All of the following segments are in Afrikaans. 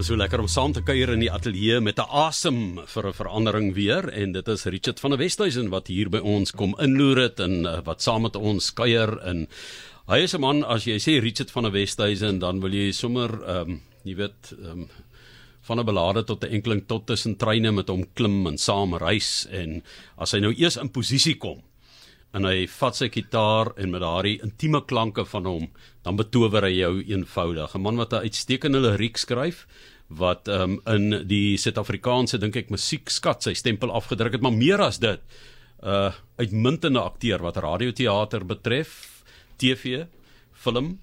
So lekker om saam te kuier in die ateljee met 'n asem vir 'n verandering weer. En dit is Richard van der Westhuizen wat hier by ons kom inloer het en uh, wat saam met ons kuier. En hy is 'n man as jy sê Richard van der Westhuizen dan wil jy sommer ehm um, jy weet ehm um, van 'n belade tot 'n enkeling tot tussen treine met hom klim en saam reis. En as hy nou eers in posisie kom en hy vat sy kitaar en met daardie intieme klanke van hom dan betower hy jou eenvoudig. 'n man wat 'n uitstekende liriek skryf wat um, in die Suid-Afrikaanse dink ek musiekskat sy stempel afgedruk het maar meer as dit uh, uitmuntende akteur wat radioteater betref TV film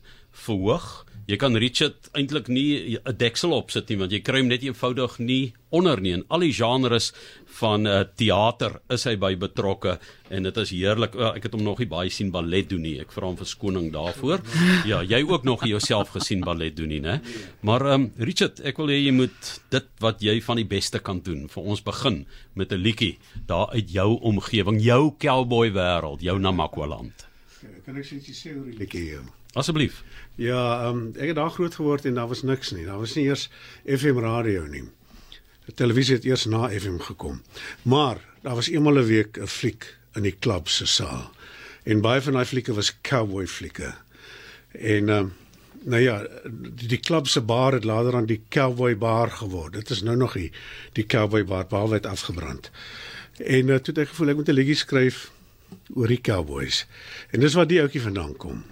verhoog jy kan Richard eintlik nie 'n deksel opsit nie want jy kry hom net eenvoudig nie onder nie. En al die genres van uh, teater is hy by betrokke en dit is heerlik. Uh, ek het hom nog nie baie sien ballet doen nie. Ek vra hom verskoning daarvoor. Ja jy ook nog jouself gesien ballet doen nie né? Maar um, Richard ek wil hê jy moet dit wat jy van die beste kan doen vir ons begin met 'n liedjie daar uit jou omgewing jou cowboy wêreld jou Namakwaland kan ek sê jy sê oor die liedjie? Hier Asseblief. Ja, ehm um, ek het daar groot geword en daar was niks nie. Daar was nie eers FM radio nie. Die televisie het eers na FM gekom. Maar daar was eenmal 'n een week 'n fliek in die klub se saal. En baie van daai flieke was cowboy flieke. En ehm um, nou ja, die, klub se bar het later aan die cowboy bar geword. Dit is nou nog die die cowboy bar behalwe het afgebrand. En uh, toe het ek gevoel ek moet 'n liedjie skryf oor die cowboys. En dis waar die ouetjie vandaan kom.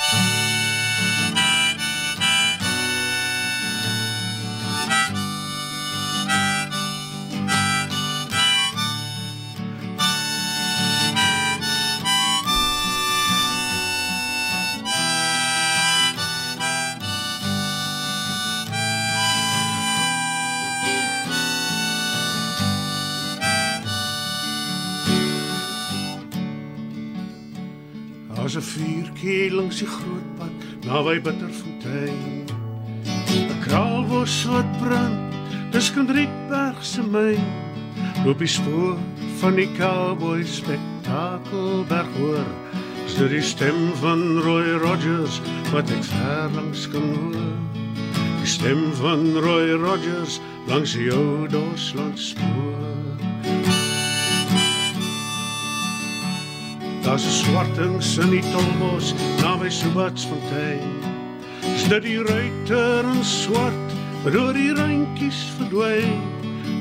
Thank you. Daar's 'n vuurtjie langs die groot pad naby Bitterfontein. 'n Kraalbos wat brand, dis Kendrietberg se myn. Loop die spoor van die cowboy spektakel berghoor. Is dit die stem van Roy Rogers wat ek ver langs kan hoor? Die stem van Roy Rogers langs die ou Dorsland spoor. Daar's 'n swartings in die tolbos naby Subatsfontein. Is dit die ruiter in swart oor die randjies verdwyn?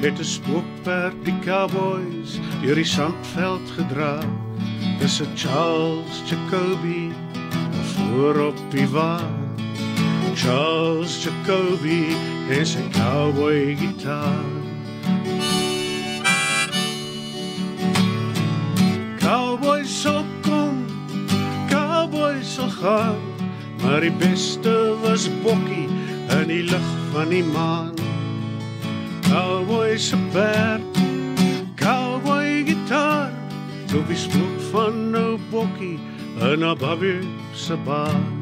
Het 'n spookperd die cowboys deur die sandveld gedra. Dis 'n Charles Jacoby voor op die wa. Charles Jacoby is 'n cowboy gitaar. Sal gaan, maar die beste was Bokkie in die lig van die maan. Cowboys se perd, cowboy gitaar, so wie spook van nou Bokkie in 'n babie se baan.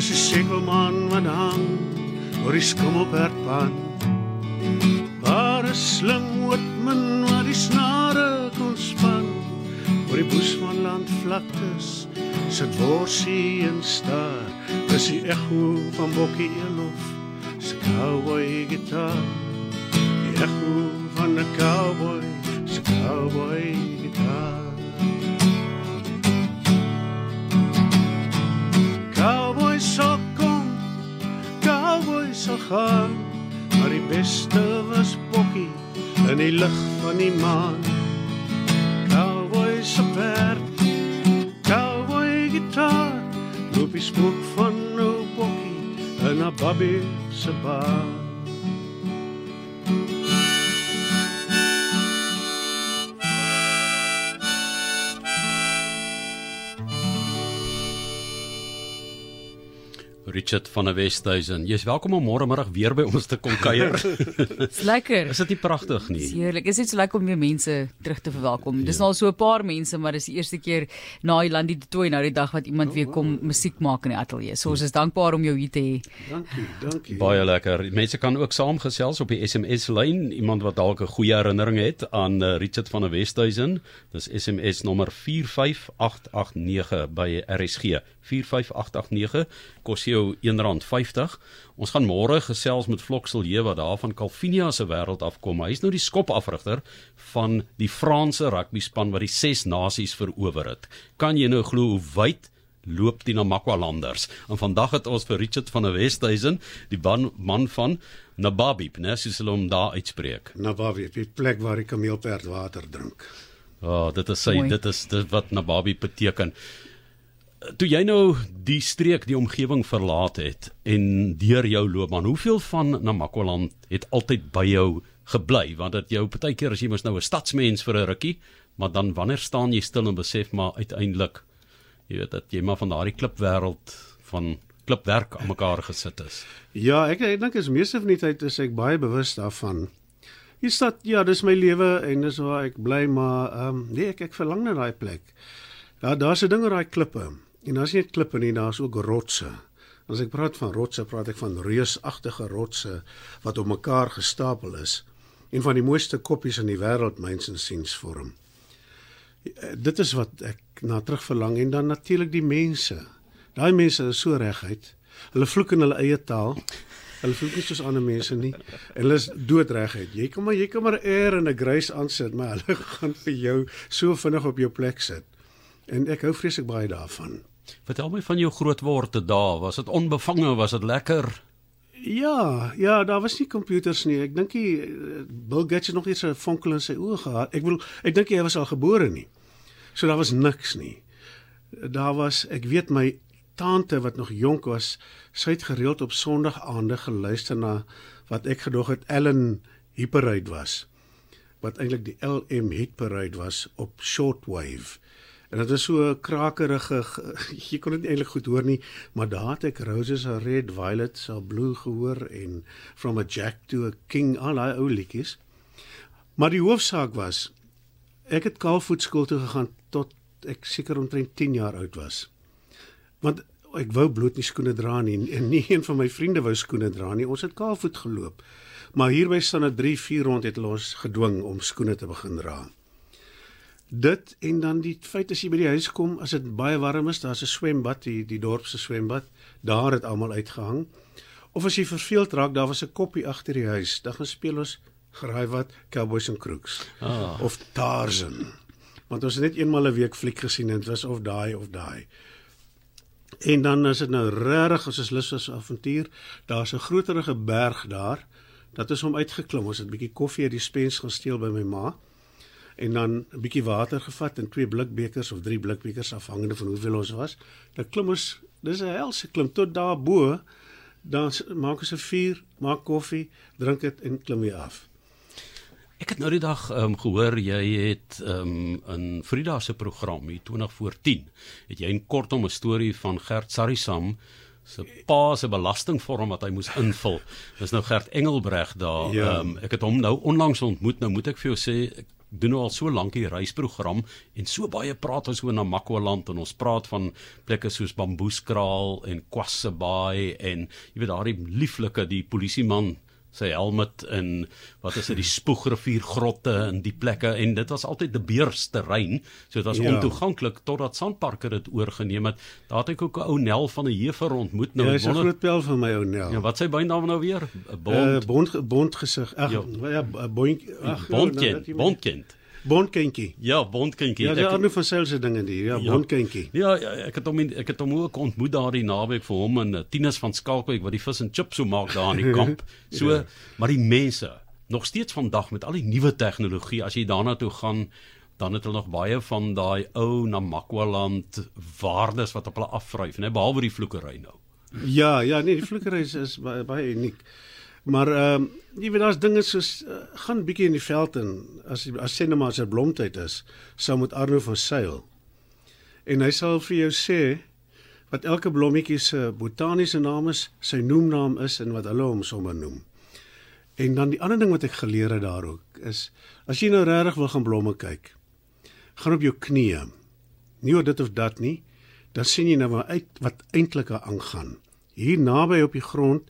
Dis 'n sekelman wat hang oor die skommelbergpad. Waar 'n slim woordman wat die snare kon span oor die Boesmanland vlaktes sit worsie en staar. Dis die ekho van Bokkie Elof se cowboy gitaar. Die ekho van 'n cowboy se cowboy gitaar. Beste was Bokkie in die lig van die maan. Cowboys se perd, cowboy gitaar, loop die spook van nou Bokkie in 'n babie se baan. Richard van der Westhuizen. Jy's welkom om môre middag weer by ons te kom kuier. Dis lekker. Is dit nie pragtig nie? Dis heerlik. Is dit so lekker om weer mense terug te verwelkom. Dis ja. al so 'n paar mense, maar dis die eerste keer na Ilandi de Tooi nou die dag wat iemand weer kom musiek maak in die ateljee. So ons is dankbaar om jou hier te hê. Dankie, dankie. Baie lekker. Mense kan ook saamgesels op die SMS lyn. Iemand wat dalk 'n goeie herinnering het aan uh, Richard van der Westhuizen. Dis SMS nommer 45889 by RSG. 45889 kos jou R1.50. Ons gaan môre gesels met Vlokselje wat daar van Calvinia se wêreld afkom. Hy's nou die skopafrigter van die Franse rugby span wat die 6 nasies verower het. Kan jy nou glo hoe wyd loop die Namakwalanders? En vandag het ons vir Richard van der Westhuizen, die man, man van Nababi, né, soos hulle hom daar uitspreek. Nababi, die plek waar die kameelperd water drink. Ja, oh, dit is sy, dit is dit wat Nababi beteken toe jy nou die streek, die omgewing verlaat het en deur jou loopbaan, hoeveel van Namakwaland het altyd by jou gebly? Want dit jou partykeer as jy mos nou 'n stadsmens vir 'n rukkie, maar dan wanneer staan jy stil en besef maar uiteindelik jy weet dat jy maar van daardie klipwêreld van klipwerk aan mekaar gesit is. Ja, ek ek dink is meeste van die tyd is ek baie bewus daarvan. Hier stad, ja, dis my lewe en dis waar ek bly, maar ehm um, nee, ek ek verlang na daai plek. Ja, daar's 'n ding oor daai klippe. En as jy net klippe nie, daar's ook rotse. As ek praat van rotse, praat ek van reusagtige rotse wat op mekaar gestapel is. Een van die mooiste koppies in die wêreld myns insiens vorm. Dit is wat ek na terug verlang en dan natuurlik die mense. Daai mense is so reguit. Hulle vloek in hulle eie taal. Hulle vloek nie soos ander mense nie. En hulle is doodreguit. Jy kom maar jy kom maar eer en 'n grace aansit, maar hulle gaan vir jou so vinnig op jou plek sit. En ek hou vreeslik baie daarvan. Vertel my van jou grootword te dae. Was dit onbevange? Was dit lekker? Ja, ja, daar was nie komputers nie. Ek dink hy Bill Gates het nog iets 'n vonkel in sy oë gehad. Ek bedoel, ek dink hy was al gebore nie. So daar was niks nie. Daar was, ek weet my tante wat nog jonk was, sy het gereeld op Sondagaande geluister na wat ek gedog het Ellen Hyperide was. Wat eintlik die LM Hyperide was op shortwave. En dit is so 'n krakerige jy kon dit eintlik goed hoor nie, maar daar het ek Roses are red, violets are blue gehoor en from a jack to a king al daai ou liedjies. Maar die hoofsaak was ek het kaalvoet skool toe gegaan tot ek seker omtrent 10 jaar oud was. Want ek wou bloot nie skoene dra nie en nie een van my vriende wou skoene dra nie. Ons het kaalvoet geloop. Maar hier by staan 'n 3 4 rond het hulle ons gedwing om skoene te begin dra. Dit en dan die feit as jy by die huis kom, as dit baie warm is, daar's 'n swembad, die die dorp se swembad, daar het almal uitgehang. Of as jy verveeld raak, daar was 'n koppie agter die huis. Dan gaan speel ons geraai wat Cowboys and Crooks ah. of Tarzan. Want ons het net eenmal 'n week fliek gesien en dit was of daai of daai. En dan as dit nou regtig as ons lus is avontuur, daar's 'n groterige berg daar. Dat is om uitgeklim. Ons het 'n bietjie koffie uit die spens gaan steel by my ma en dan 'n bietjie water gevat en twee blikbekers of drie blikbekers afhangende van hoeveel ons was. Dan klim ons, dis 'n helse klim tot daar bo. Dan maak ons 'n vuur, maak koffie, drink dit en klim weer af. Ek het nou die dag ehm um, gehoor jy het ehm um, in Frida se program hier 20 voor 10 het jy 'n kortom 'n storie van Gert Sarisam se pa se belastingvorm wat hy moes invul. Dis nou Gert Engelbreg daar. Ehm ja. um, ek het hom nou onlangs ontmoet. Nou moet ek vir jou sê ek doen nou al so lank die reisprogram en so baie praat ons oor na Makwaland en ons praat van plekke soos Bamboeskraal en Kwassebaai en jy weet daardie lieflike die polisieman sy helmet in wat is dit die spoegrivier grotte en die plekke en dit was altyd die beursterrein so dit was ja. ontoeganklik totdat Sandparker dit oorgeneem het. Daar het ek ook 'n ou Nel van 'n Hefer ontmoet nou ja, 'n groot pel van my ou Nel. Ja wat sy bynaam nou weer? Bond? Uh, bond bond gesig. Ag ja, ja bond ag bondkind nou, bondkind Bondkindjie. Ja, bondkindjie. Ja, daar is van selse dinge hier. Ja, ja bondkindjie. Ja, ja, ek het hom ek het hom ook ontmoet daar die naweek vir hom en uh, Tinus van Skalkwyk wat die vis en chips so maak daar in die kamp. So, ja. maar die mense nog steeds vandag met al die nuwe tegnologie as jy daarna toe gaan dan het hulle nog baie van daai ou Namakwaland waardes wat op hulle afvryf, né, behalwe die vloekery nou. Ja, ja, nee, die vloekery is, is baie baie uniek. Maar ehm um, jy weet daar's dinge soos uh, gaan bietjie in die veld en as as sê net maar as dit blomtyd is, sou met Arno van Sail. En hy sal vir jou sê wat elke blommetjie se botaniese naam is, sy noemnaam is en wat hulle hom sommer noem. En dan die ander ding wat ek geleer het daar ook is as jy nou regtig wil gaan blomme kyk, gaan op jou knieë. Nie oor dit of dat nie, dan sien jy nou maar uit wat eintlik aangaan. Hier naby op die grond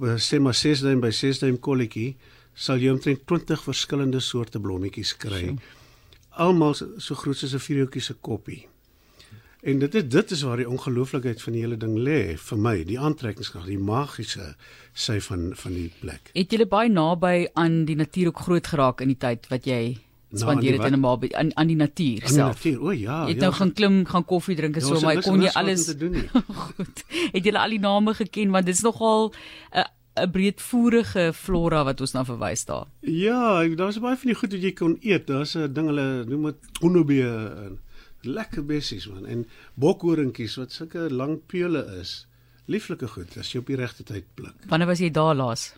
sê maar 6 duim by 6 duim kolletjie sal jy omtrent 20 verskillende soorte blommetjies kry. Almal so, so groot soos 'n vierhoutjie se koppie. En dit is dit is waar die ongelooflikheid van die hele ding lê vir my, die aantrekkingskrag, die magiese sy van van die plek. Het jy baie naby aan die natuur ook groot geraak in die tyd wat jy spandeer dit in 'n baie aan aan die natuur aan self. Die natuur. O ja, Jy het ja. nou gaan klim, gaan koffie drink en Ja, so, maar kon jy alles doen nie. goed. Het jy al die name geken want dit is nogal 'n 'n breedvoerige flora wat ons na verwys daar. Ja, daar's baie van die goed wat jy kon eet. Daar's 'n ding hulle noem dit onobie en lekker bessies man en bokhoringkies wat sulke lang peule is. Lieflike goed as jy op die regte tyd pluk. Wanneer was jy daar laas?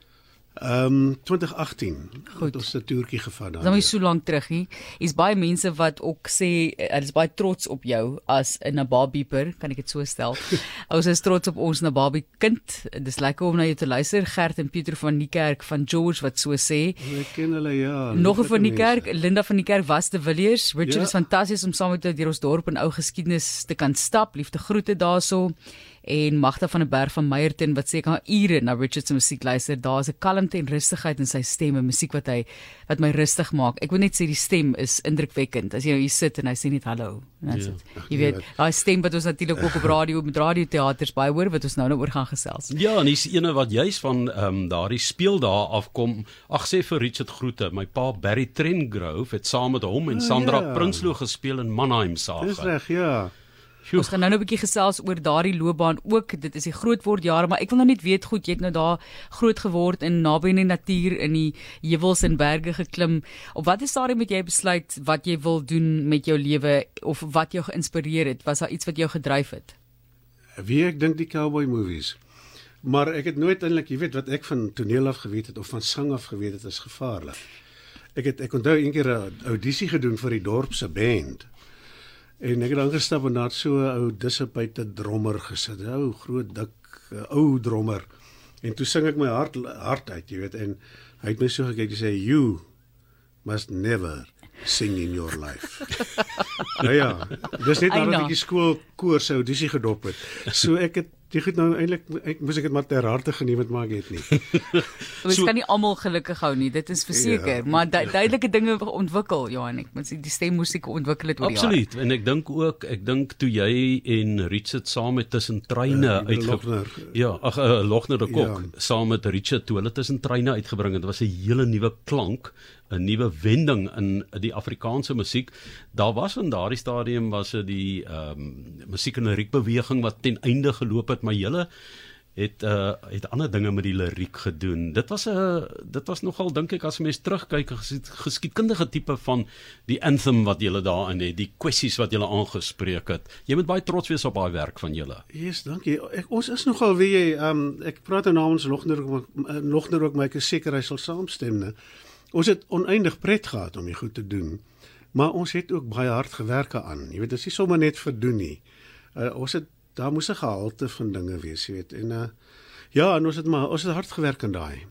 Ehm um, 2018 Goed. het ons 'n toertjie gevat daar. Dis nou nie so lank terug nie. Hier's baie mense wat ook sê eh, hulle is baie trots op jou as 'n Nababieper, kan ek dit so stel. Ons is trots op ons Nababie kind. Dis lekker om na jou te luister. Gert en Pieter van die kerk van George wat so sê. Ek ken hulle ja. Nog 'n van die kerk, Linda van die kerk was te Villiers. Richard Ja. is fantasties om saam met jou deur ons dorp en ou geskiedenis te kan stap. Liefde groete daarso. En Magda van der Berg van Meyerton wat sê ek gaan ure na Richard se musiek luister. Daar's 'n kalmte en rustigheid in sy stem en musiek wat hy wat my rustig maak. Ek wil net sê die stem is indrukwekkend. As jy nou hier sit en hy sê net hallo. en That's Ja. Ag, Jy nee, weet, wat- daai stem wat ons natuurlik ook op radio met radioteaters baie hoor wat ons nou nou oor gaan gesels. Ja, en dis ene wat juis van ehm um, daardie speel daar afkom. Ag sê vir Richard groete. My pa Barry Trengrove het saam met hom en Ah, Sandra ja. Prinsloo gespeel in Mannheim Dis Saga. reg, ja. Ons gaan nou nou 'n bietjie gesels oor daardie loopbaan ook. Dit is die grootword jare, maar ek wil nou net weet goed, jy het nou daar groot geword in naby in die natuur in die heuwels en berge geklim. Op watter stadium het jy besluit wat jy wil doen met jou lewe of wat jou geïnspireer het? Was daar iets wat jou gedryf het? Wie ek dink die cowboy movies. Maar ek het nooit eintlik, jy weet wat ek van toneel af geweet het of van sang af geweet het is gevaarlik. Ek het ek onthou eendag 'n audisie gedoen vir die dorp se band. En ek het dan gestap en daar so 'n ou dissipate drummer gesit. 'n Ou groot dik uh, ou drummer. En toe sing ek my hart hart uit, jy weet, en hy het my so gekyk en sê you must never sing in your life. nou ja, dis net nadat ek die skool koor se audisie gedop het. So ek het die goed nou eintlik ek moes ek dit maar ter harte geneem het maar ek het nie. Ons So- kan nie almal gelukkig hou nie, dit is verseker, Ja. maar du duidelike dinge ontwikkel, Johan. Ek moet die stemmusiek ontwikkel het oor die jare. Absoluut. En ek dink ook, ek dink toe jy en Richard saam met tussen treine Ja, die uitge Lochner. Ja, ag uh, Logner de Kok Ja. saam met Richard toe hulle tussen treine uitgebring het. Dit was 'n hele nuwe klank, 'n nuwe wending in die Afrikaanse musiek. Daar was in daardie stadium was dit die ehm um, musiek en liriek beweging wat ten einde geloop het, maar julle het uh het ander dinge met die liriek gedoen. Dit was 'n dit was nogal dink ek as mens terugkyk 'n geskied, geskiedkundige tipe van die anthem wat julle daarin het, die kwessies wat julle aangespreek het. Jy moet baie trots wees op daai werk van julle. Yes, dankie. Ek, ons is nogal weet jy, um, ek praat nou namens Logner ook eh, Logner ook, maar ek is seker hy sal saamstem, né? Ons het oneindig pret gehad om dit goed te doen. Maar ons het ook baie hard gewerk aan. Jy weet, dit is nie sommer net verdoen nie. Uh, ons het daar moes 'n gehalte van dinge wees, jy weet. En uh ja, en ons het maar ons het hard gewerk aan daai.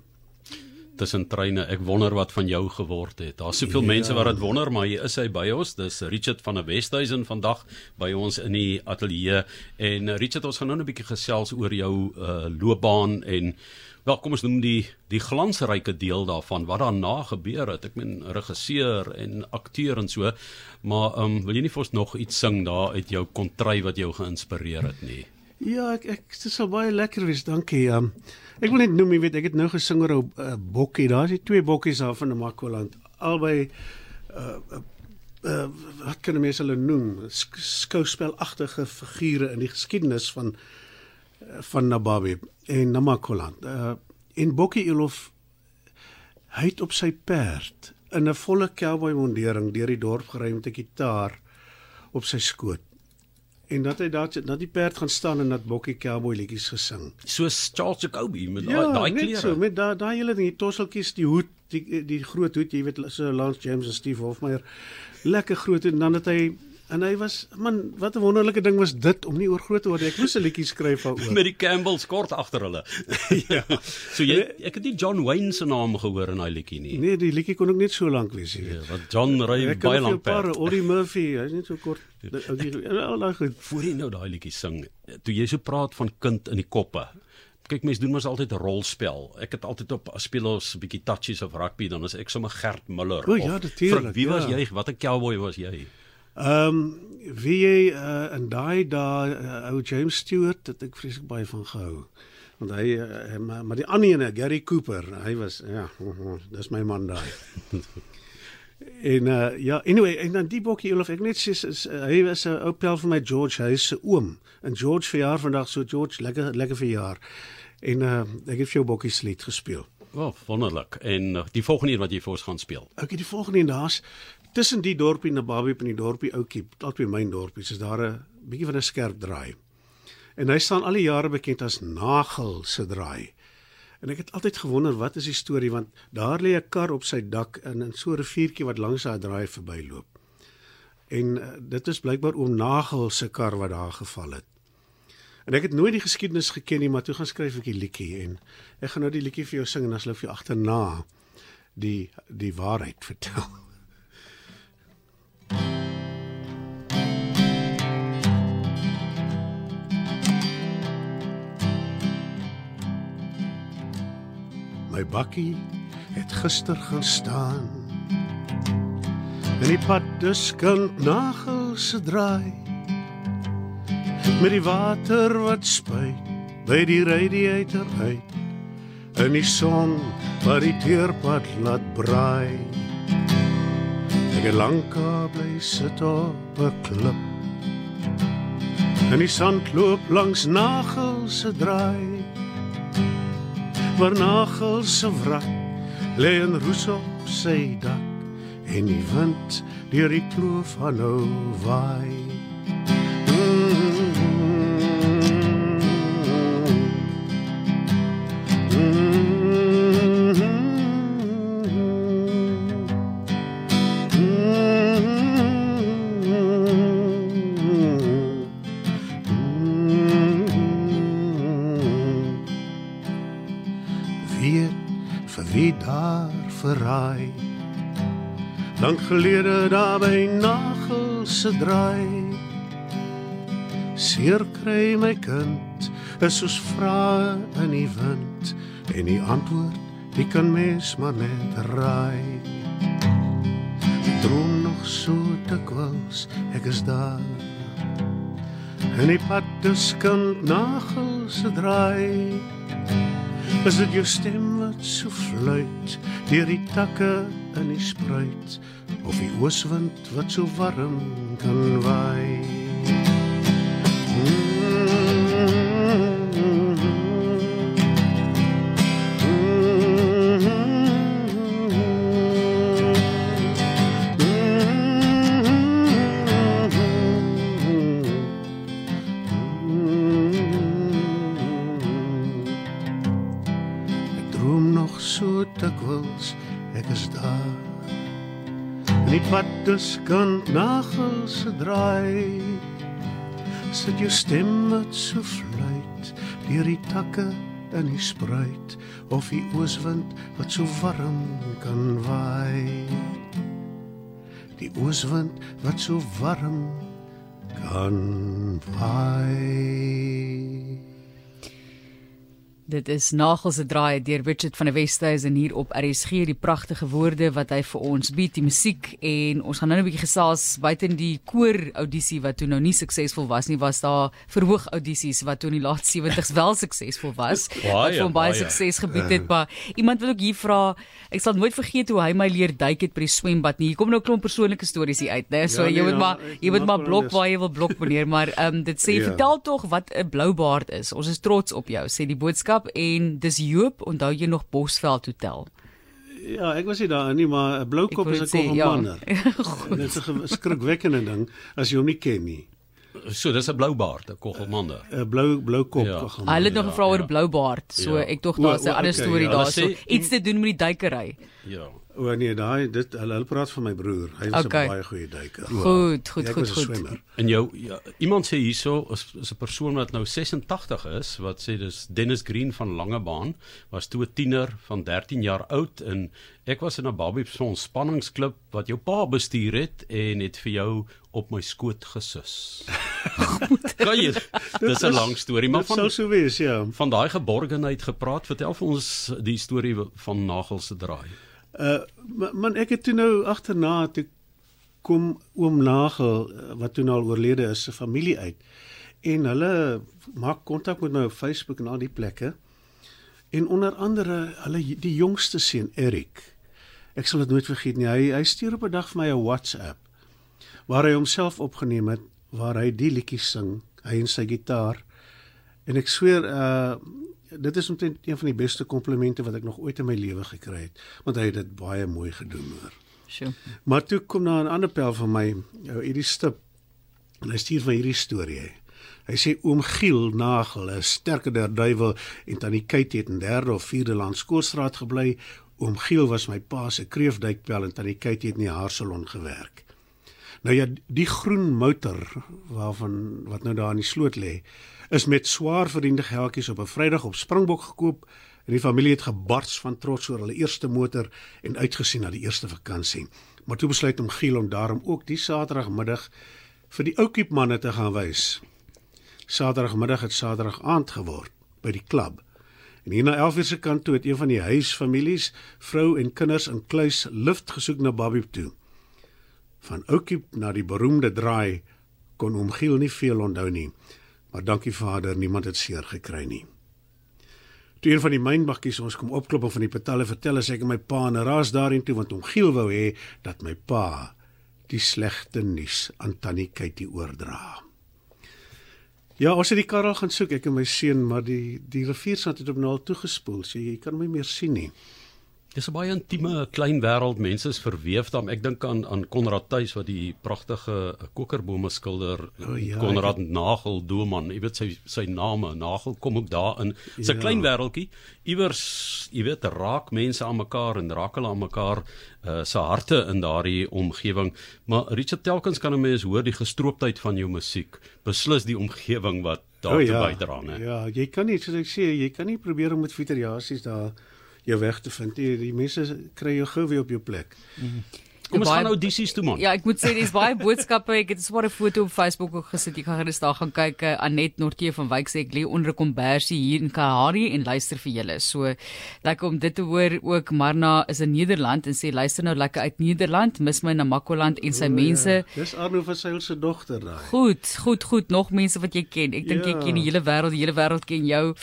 tussen treine. Ek wonder wat van jou geword het. Daar's soveel ja. mense wat dit wonder, maar hier is hy by ons. Dis Richard van der Westhuizen vandag by ons in die ateljee. En uh, Richard, ons gaan nou 'n bietjie gesels oor jou uh, loopbaan en wel kom ons noem die die glansryke deel daarvan wat daarna gebeur het. Ek meen regisseur en akteur en so. Maar ehm um, wil jy nie vir ons nog iets sing daar uit jou kontry wat jou geïnspireer het nie? Ja, ek ek dit sal baie lekker wees. Dankie. Um, ek wil net noem, jy weet, ek het nou gesing oor 'n uh, bokkie. Daar's die twee bokkies daar van Namakoland. Albei uh, uh, uh wat kan mense hulle noem? Sk skouspelagtige figure in die geskiedenis van van Nababi en Namakoland. Uh en Bokkie Elof hy het op sy perd in 'n volle cowboy mondering deur die dorp gery met 'n gitaar op sy skoot. En dat hy daar dat die perd gaan staan en dat Bokkie cowboy liedjies gesing. Soos Charles Jacoby met Ja, daai klere. so met daai daai hele ding, die tosseltjies, die hoed, die die groot hoed, jy weet so Lance James en Steve Hofmeyer. Lekker groot en dan het hy En hy was man, wat 'n wonderlike ding was dit om nie oor groot te word. Ek moes 'n liedjie skryf daaroor. met die Campbells kort agter hulle. ja. So jy ek het nie John Wayne se naam gehoor in daai liedjie nie. Nee, die liedjie kon ook net so lank wees, jy Ja, weet. wat John ry Ek kan baie vir 'n lank paar perd. Ollie Murphy, hy's net so kort. Al daai goed. Voor jy nou daai liedjie sing, toe jy so praat van kind in die koppe. Kyk mense doen mos altyd 'n rolspel. Ek het altyd op as speel ons 'n bietjie touchies of rugby dan is ek sommer Gert Muller. O, ja, natuurlijk, Wie was ja. jy? Watter cowboy was jy? Ehm um, wie jy uh, in daai dae uh, ou James Stewart het ek vreeslik baie van gehou. Want hy uh, maar, maar die ander ene Gary Cooper, hy was ja, dis my man daai. en uh, ja, anyway, en dan die bokkie Olaf, ek net sê is, uh, hy was 'n ou pel van my George, hy se oom. En George verjaar vandag, so George lekker lekker verjaar. En uh, ek het vir jou bokkies lied gespeel. O, oh, wonderlik. En uh, die volgende een wat jy vir ons gaan speel. Okay, die volgende een daar's tussen die dorpie Nababi en die dorpie Oukie, albei myn dorpies, is daar 'n bietjie van 'n skerp draai. En hy staan al die jare bekend as Nagel se draai. En ek het altyd gewonder wat is die storie want daar lê 'n kar op sy dak in 'n so 'n riviertjie wat langs daai draai verbyloop. En uh, dit is blykbaar oom Nagel se kar wat daar geval het. En ek het nooit die geskiedenis geken nie, maar toe gaan skryf ek die liedjie en ek gaan nou die liedjie vir jou sing en dan sal ek vir jou agterna die die waarheid vertel. My bakkie het gister gaan staan. En die pad dus kan nagel se draai. Met die water wat spuit by die radiator uit. In die son wat die teerpad laat braai. Ek het lank bly sit op 'n klip. En die sand loop langs nagel se draai. Waar nagel se wrak lê en roes op sy dak en die wind deur die kloof aanhou waai. Wie daar verraai. Lank gelede daar by nagel se draai. Seer kry my kind is soos vrae in die wind en die antwoord die kan mens maar net raai. Droom nog so dikwels ek is daar. En die pad dus kan nagel se draai. Is dit jou stem wat so fluit deur die takke in die spruit of die ooswind wat so warm kan waai? En die pad dus kan nagels draai. Sit jou stem wat so fluit deur die takke in die spruit of die ooswind wat so warm kan waai. Die ooswind wat so warm kan waai. Dit is Nagels se draai deur Richard van der Westhuizen hier op RSG die pragtige woorde wat hy vir ons bied die musiek. En ons gaan nou 'n bietjie gesels buite die koor audisie wat toe nou nie suksesvol was nie was daar verhoog audisies wat toe in die laat 70s wel suksesvol was Baie, wat vir hom baie baie. sukses gebied het. Maar iemand wil ook hier vra ek sal nooit vergeet hoe hy my leer duik het by die swembad nie. Hier kom nou 'n klomp persoonlike stories hier uit nê so Ja, nee, jy moet ja, maar jy moet maar blok waar jy wil blok meneer maar ehm um, dit sê Ja. vertel tog wat 'n blou baard is. Ons is trots op jou sê die boodskap en dis Joop onthou jy nog Bosveld Hotel Ja, ek was nie daar nie, maar 'n blou Ek kop wou is 'n sê, ja. Dit is 'n skrikwekkende ding as jy hom nie ken nie. So dis 'n blou baard, 'n koggelmander. 'n Blou blou kop Ja. koggelmanner. Hulle het nog Ja, gevra oor ja. blou baard so Ja. ek tog daar's 'n ander okay, storie ja. daarso iets te doen met die duikery Ja. O nee, daai dit hulle, hulle praat van my broer. Hy was 'n Okay. baie goeie duiker. Goed, goed, Ja, ek goed, was 'n goed. swemmer. En jou ja, iemand sê hierso is, is 'n persoon wat nou 86 is wat sê dis Dennis Green van Langebaan was toe 'n tiener van 13 jaar oud en ek was in 'n Barbie se ontspanningsklub wat jou pa bestuur het en het vir jou op my skoot gesus. kan jy Dis 'n lang storie maar Dit sou van so wees, ja. van daai geborgenheid gepraat. Vertel vir ons die storie van Nagel se draai. Ma- man ek het toe nou agterna toe kom oom Nagel uh, wat toe nou al oorlede is se familie uit. En hulle maak kontak met my op Facebook en al die plekke. En onder andere hulle die jongste seun Erik. Ek sal dit nooit vergeet nie. Hy hy stuur op 'n dag vir my 'n WhatsApp waar hy homself opgeneem het waar hy die liedjies sing, hy en sy gitaar. En ek sweer uh dit is omtrent een van die beste komplimente wat ek nog ooit in my lewe gekry het, want hy het dit baie mooi gedoen hoor. Sjoe. Maar toe kom daar 'n ander pel van my, ou hierdie stip. En hy stuur van hierdie storie. Hy, hy sê oom Giel Nagel, 'n sterker der duiwel en tannie Kate het in derde of vierde Landskoolstraat gebly. Oom Giel was my pa se kreefduikpel en tannie Kate het in die haarsalon gewerk. Nou ja, die groen motor waarvan wat nou daar in die sloot lê, is met swaar verdiende geldjies op 'n Vrydag op Springbok gekoop en die familie het gebars van trots oor hulle eerste motor en uitgesien na die eerste vakansie. Maar toe besluit om Giel om daarom ook die Saterdagmiddag vir die ou kiepmanne te gaan wys. Saterdagmiddag het Saterdag aand geword by die klub. En hier na 11:00 se kant toe het een van die huisfamilies, vrou en kinders in kluis lift gesoek na Babie toe. Van Oukiep na die beroemde draai kon oom Giel nie veel onthou nie. Maar dankie Vader, niemand het seer gekry nie. Toe een van die mynbakkies ons kom opklop van die petalle vertel as ek en my pa en raas daarin toe want oom Giel wou hê dat my pa die slegte nuus aan Tannie Kytie oordra. Ja, ons het die kar al gaan soek ek en my seun, maar die die riviersand het op nou al toegespoel, so jy kan my meer sien nie. Dis 'n baie intieme klein wêreld. Mense is verweef daarmee. Ek dink aan aan Konrad Tuis wat die pragtige kokerbome skilder. O, ja, Konrad Nagel Doman. Jy weet sy sy name. Nagel kom ook daarin. Dis 'n Ja. klein wêreltjie. Iewers, jy weet, raak mense aan mekaar en raak hulle aan mekaar uh, se harte in daardie omgewing. Maar Richard telkens kan 'n mens hoor die gestrooptheid van jou musiek. Beslis die omgewing wat daartoe O, bydra, né? Ja, jy kan nie soos ek sê, jy kan nie probeer om met variasies daar jou weg te vind. Die, die mense kry jou gou weer op jou plek. Kom ons Baie- gaan audisies toe man. Ja, ek moet sê dis baie boodskappe. Ek het swaar 'n foto op Facebook ook gesit. Jy gaan gerus daar gaan kyk. Uh, Anet Nortje van Wyk sê ek lê onder 'n kombersie hier in Kalahari en luister vir julle. So lekker om dit te hoor ook. Marna is in Nederland en sê luister nou lekker uit Nederland. Mis my na Makoland en sy O, mense. Ja, dis Arno van Sail se dogter daai. Goed, goed, goed. Nog mense wat jy ken. Ek dink jy Ja. ken die hele wêreld, die hele wêreld ken jou.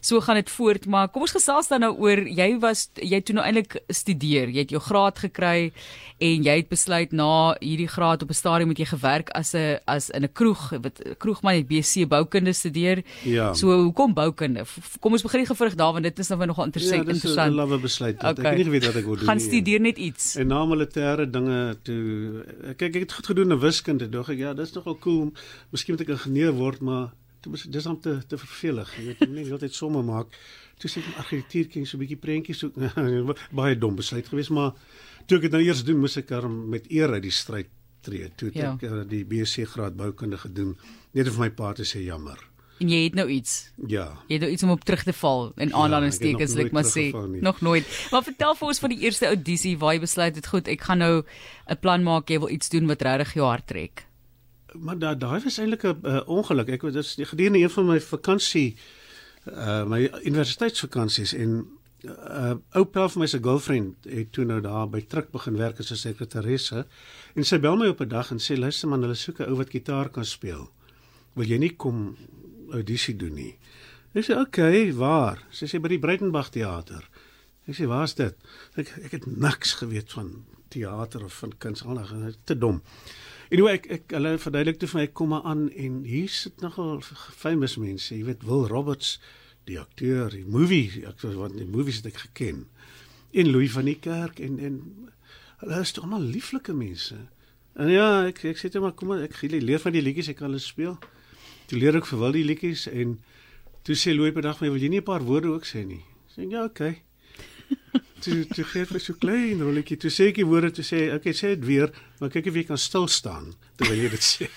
So gaan dit voort, maar kom ons gesels dan nou oor jy was jy toe nou eintlik studeer. Jy het jou graad gekry en jy het besluit na hierdie graad op 'n stadium moet jy gewerk as 'n as in 'n kroeg, wat kroegman het BC boukunde studeer. Ja. So hoekom boukunde? Kom ons begin die gewrig daar want dit is nou nogal interessant. ja, dis 'n interessant. lawwe besluit. Okay. Ek het nie geweet wat ek wou doen Gaan studeer net iets. En na militêre dinge toe kyk ek het goed gedoen in wiskunde. Dog ek ja, dis nogal cool. Miskien moet ek ingenieur word, maar dit was dis om te te vervelig. Jy weet, jy moet nie heeltyd somme maak. Toe sê ek argitektuur ken so 'n bietjie prentjies soek. Baie dom besluit geweest, maar toe ek dit nou eers doen, moes ek dan met eer uit die stryd tree. Toe het Ja. ek uh, die BSc graad boukunde gedoen. Net om vir my pa te sê jammer. En jy het nou iets. Ja. Jy het nou iets om op terug te val in aanhalingstekens, ek het nog ek maar sê. Nog nooit. Maar vertel vir ons van die eerste audisie waar jy besluit het, goed, ek gaan nou 'n plan maak, jy wil iets doen wat regtig jou hart trek. Maar da daai was eintlik 'n uh, ongeluk. Ek was gedurende een van my vakansie uh my universiteitsvakansies en uh, ou pel van my se girlfriend het toe nou daar by Truk begin werk as 'n sekretaresse en sy bel my op 'n dag en sê luister man, hulle soek 'n ou wat gitaar kan speel. Wil jy nie kom audisie doen nie? Ek sê okay, waar? Sy sê by die Breitenberg teater. Ek sê waar's dit? Ek ek het niks geweet van teater of van kuns al te dom. Anyway, ek ek hulle verduidelik toe vir my kom aan en hier sit nogal famous mense, jy weet Will Roberts, die akteur, die movie, akteur wat die movies het ek geken. En Louis van die Kerk en en hulle is almal lieflike mense. En ja, ek ek sê toe maar kom ek leer van die liedjies, ek kan hulle speel. Toe leer ek vir Wil die liedjies en toe sê Louis per dag vir my, wil jy nie 'n paar woorde ook sê nie? Sê ek ja, okay. Toe toe gee vir so klein rolletjie. Toe sê ek die woorde toe sê, okay, sê dit weer, maar kyk of jy kan stil staan terwyl jy dit sê.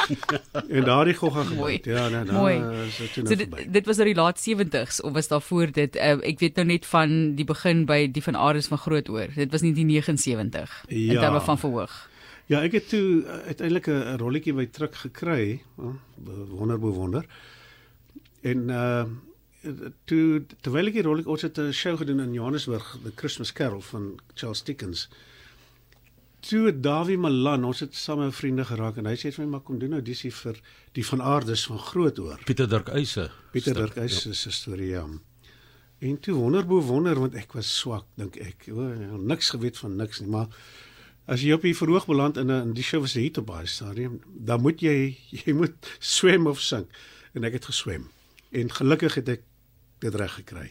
en daardie gogga gebruik. Ja, nee, nou is dit toe So nou dit, verby. dit was nou die laat 70s of was daar voor dit uh, ek weet nou net van die begin by die van Ares van Grootoor. Dit was nie die 79 in Ja. terme van verhoog. Ja, ek het toe uh, uiteindelik 'n rolletjie by Truk gekry, oh, wonder bewonder. En uh toe terwyl ek die rolletjie ons het 'n show gedoen in Johannesburg, The Christmas Carol van Charles Dickens. Toe Dawie Malan, ons het saam vriende geraak en hy sê vir my maar kom doen audisie vir die van Aardes van Grootoor. Pieter Dirk Eise. Pieter Dirk Eis se storie ja. En toe wonder bo wonder want ek was swak dink ek. O, niks geweet van niks nie, maar as jy op die verhoog beland in 'n in die show was hit op baie stadium, dan moet jy jy moet swem of sink. En ek het geswem. En gelukkig het ek dit reg gekry.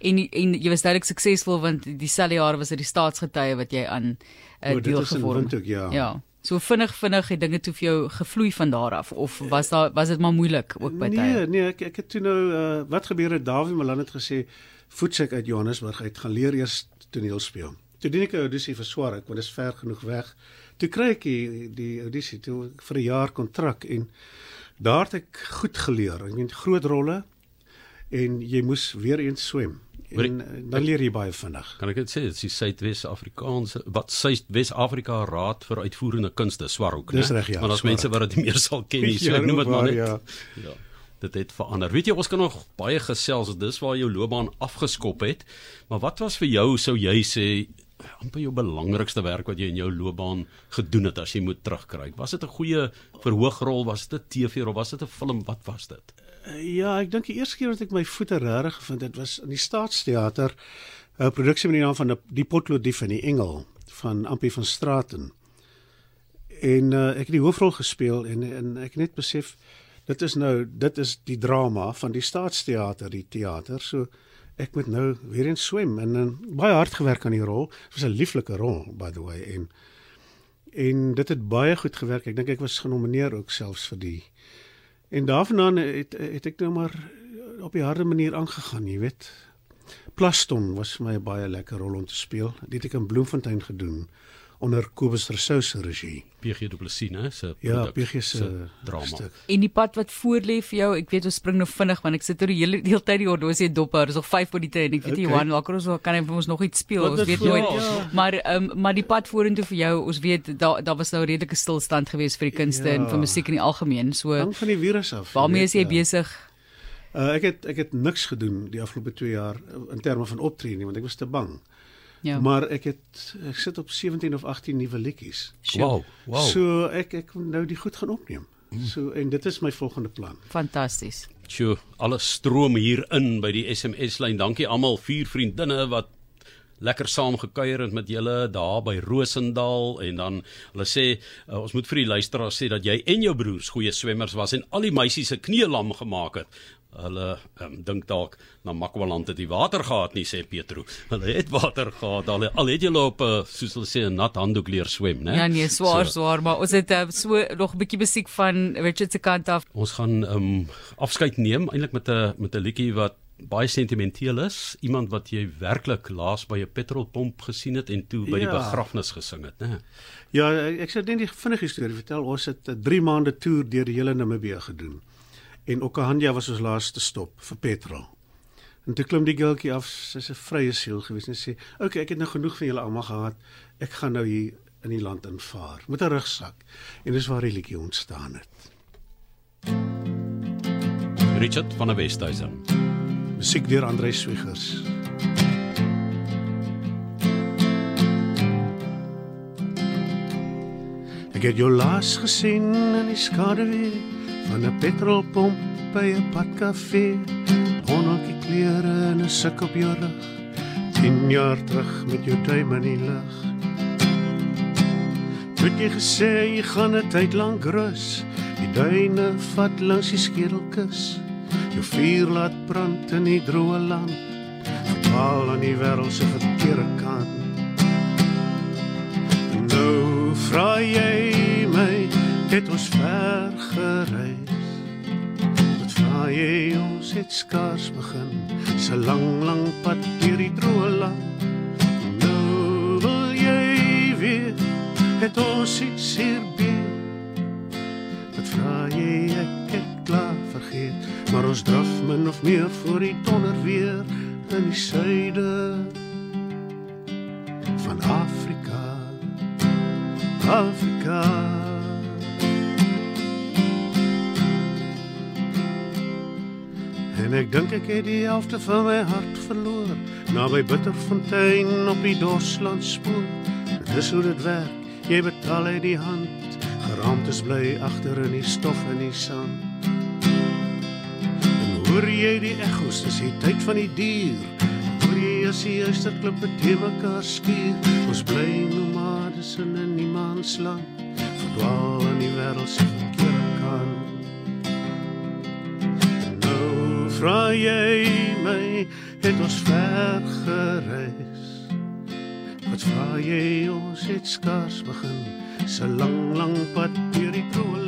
En en jy was duidelik suksesvol want dieselfde jaar was dit die staatsgetuie wat jy aan uh, O, dit deel gevorm. Windhoek, ja. Ja. So vinnig vinnig het dinge toe vir jou gevloei van daar af of was daar was dit maar moeilik ook by Nee, tye? nee, ek ek het toe nou uh, wat gebeur het Dawie Malan het gesê voetsek uit Johannesburg uit gaan leer eers toneel speel. Toe doen ek 'n audisie vir Swarek want dit is ver genoeg weg. Toe kry ek die, die audisie toe vir 'n jaar kontrak en daar het ek goed geleer. Ek meen groot rolle en jy moes weer eens swem. En uh, dan leer jy baie vinnig. Kan ek dit sê, dit is die Suidwes-Afrikaanse wat Suidwes-Afrika Raad vir Uitvoerende Kunste, SWAROK, reg, ja, Maar daar's mense wat dit nie meer sal ken nie, so ek Ja, noem dit maar net. ja. ja. Dit het verander. Weet jy, ons kan nog baie gesels, dis waar jou loopbaan afgeskop het. Maar wat was vir jou sou jy sê amper jou belangrikste werk wat jy in jou loopbaan gedoen het as jy moet terugkyk? Was dit 'n goeie verhoogrol, was dit 'n TV-rol, was dit 'n film, wat was dit? Uh, Ja, ek dink die eerste keer wat ek my voete regtig gevind het was in die Staatsteater, 'n produksie met die naam van die- Die Potlodief en die Engel van Ampie van Straaten. En uh, ek het die hoofrol gespeel en en ek net besef dit is nou dit is die drama van die Staatsteater, die teater. So ek moet nou weer eens swem en, en baie hard gewerk aan die rol. Dit was 'n lieflike rol by the way en en dit het baie goed gewerk. Ek dink ek was genomineer ook selfs vir die En daarvandaan het het ek nou maar op die harde manier aangegaan, jy weet. Plaston was vir my 'n baie lekker rol om te speel. Dit het ek in Bloemfontein gedoen onder Kobus Rousseau se regie. PG Du Plessis, né? Se Ja, produk, PG se drama. stuk. En die pad wat voor lê vir jou, ek weet ons spring nou vinnig want ek sit oor die hele die hele tyd die horlosie dop hou. Dis nog 5 minute en ek weet nie Okay. Johan, lakker ons kan hy vir ons nog iets speel. Wat Ons is weet voor- nooit. ja. Maar ehm um, maar die pad vorentoe vir jou, ons weet daar daar was nou redelike stilstand geweest vir die kunste Ja. en vir musiek in die algemeen. So Hang van die virus af. waarmee is jy ja. besig? Uh, ek het ek het niks gedoen die afgelope 2 jaar uh, in terme van optree nie want ek was te bang. Ja. Maar ek het ek sit op 17 of 18 nuwe liedjies. Wow, wow. So ek ek moet nou die goed gaan opneem. So en dit is my volgende plan. Fantasties. Sjoe, alles stroom hier in by die SMS lyn. Dankie almal, vier vriendinne wat lekker saam gekuier het met julle daar by Rosendal en dan hulle sê uh, ons moet vir die luisteraars sê dat jy en jou broers goeie swemmers was en al die meisies se knie lam gemaak het. Hulle um, dink dalk na Makwaland het die water gehad nie sê Petro. Hulle het water gehad. Al, al het julle op 'n uh, soos hulle sê 'n nat handdoek leer swem, né? Ja nee, swaar So, swaar, maar ons het uh, so nog 'n bietjie musiek van Richard se kant af. Ons gaan um afskeid neem eintlik met 'n met 'n liedjie wat baie sentimenteel is, iemand wat jy werklik laas by 'n petrolpomp gesien het en toe by die Ja. begrafnis gesing het, né? Ja, ek sal net die vinnige storie vertel. Ons het 'n 3 maande toer deur die hele Namibië gedoen. En Okahanja was ons laaste stop vir petrol. En toe klim die girltjie af, sy's 'n vrye siel gewees en sê, "Oké, okay, ek het nou genoeg van julle almal gehad. Ek gaan nou hier in die land invaar met 'n rugsak." En dis waar die liedjie ontstaan het. Richard van der Westhuizen. Musiek deur Andre Swigers. Ek het jou laas gesien in die skaduwee van 'n petrolpomp by 'n padkafee. Onnokie klere en 'n suk op jou rug. 10 jaar terug met jou duim in die lug. Het jy gesê jy gaan 'n tyd lank rus. Die duine vat langs die skedelkus. Jou vuur laat brand in die droë land. Verdwaal aan die wêreld se verkeerde kant. Nou vra jy het ons ver gereis. Tot vaai ons het skaars begin, se lang lang pad deur die droë land. Nou wil jy weet, het ons iets hier binne. Wat vra jy ek het klaar vergeet, maar ons draf min of meer voor die donder weer in die suide van Afrika. Afrika En ek dink ek het die helfte van my hart verloor naby Bitterfontein op die Dosland spoor. Dis hoe dit werk. Jy betaal uit die hand. Geraamd is bly agter in die stof en die sand. En hoor jy die ekkos, dis die tyd van die dier. Hoor jy as die uisterklippe te mekaar skuur. Ons bly nomades in 'n niemandsland. Verdwaal in die wêreld se verkeerde vra jy my, het ons ver gereis? Wat vra jy ons het skaars begin, se lang lang pad deur die koue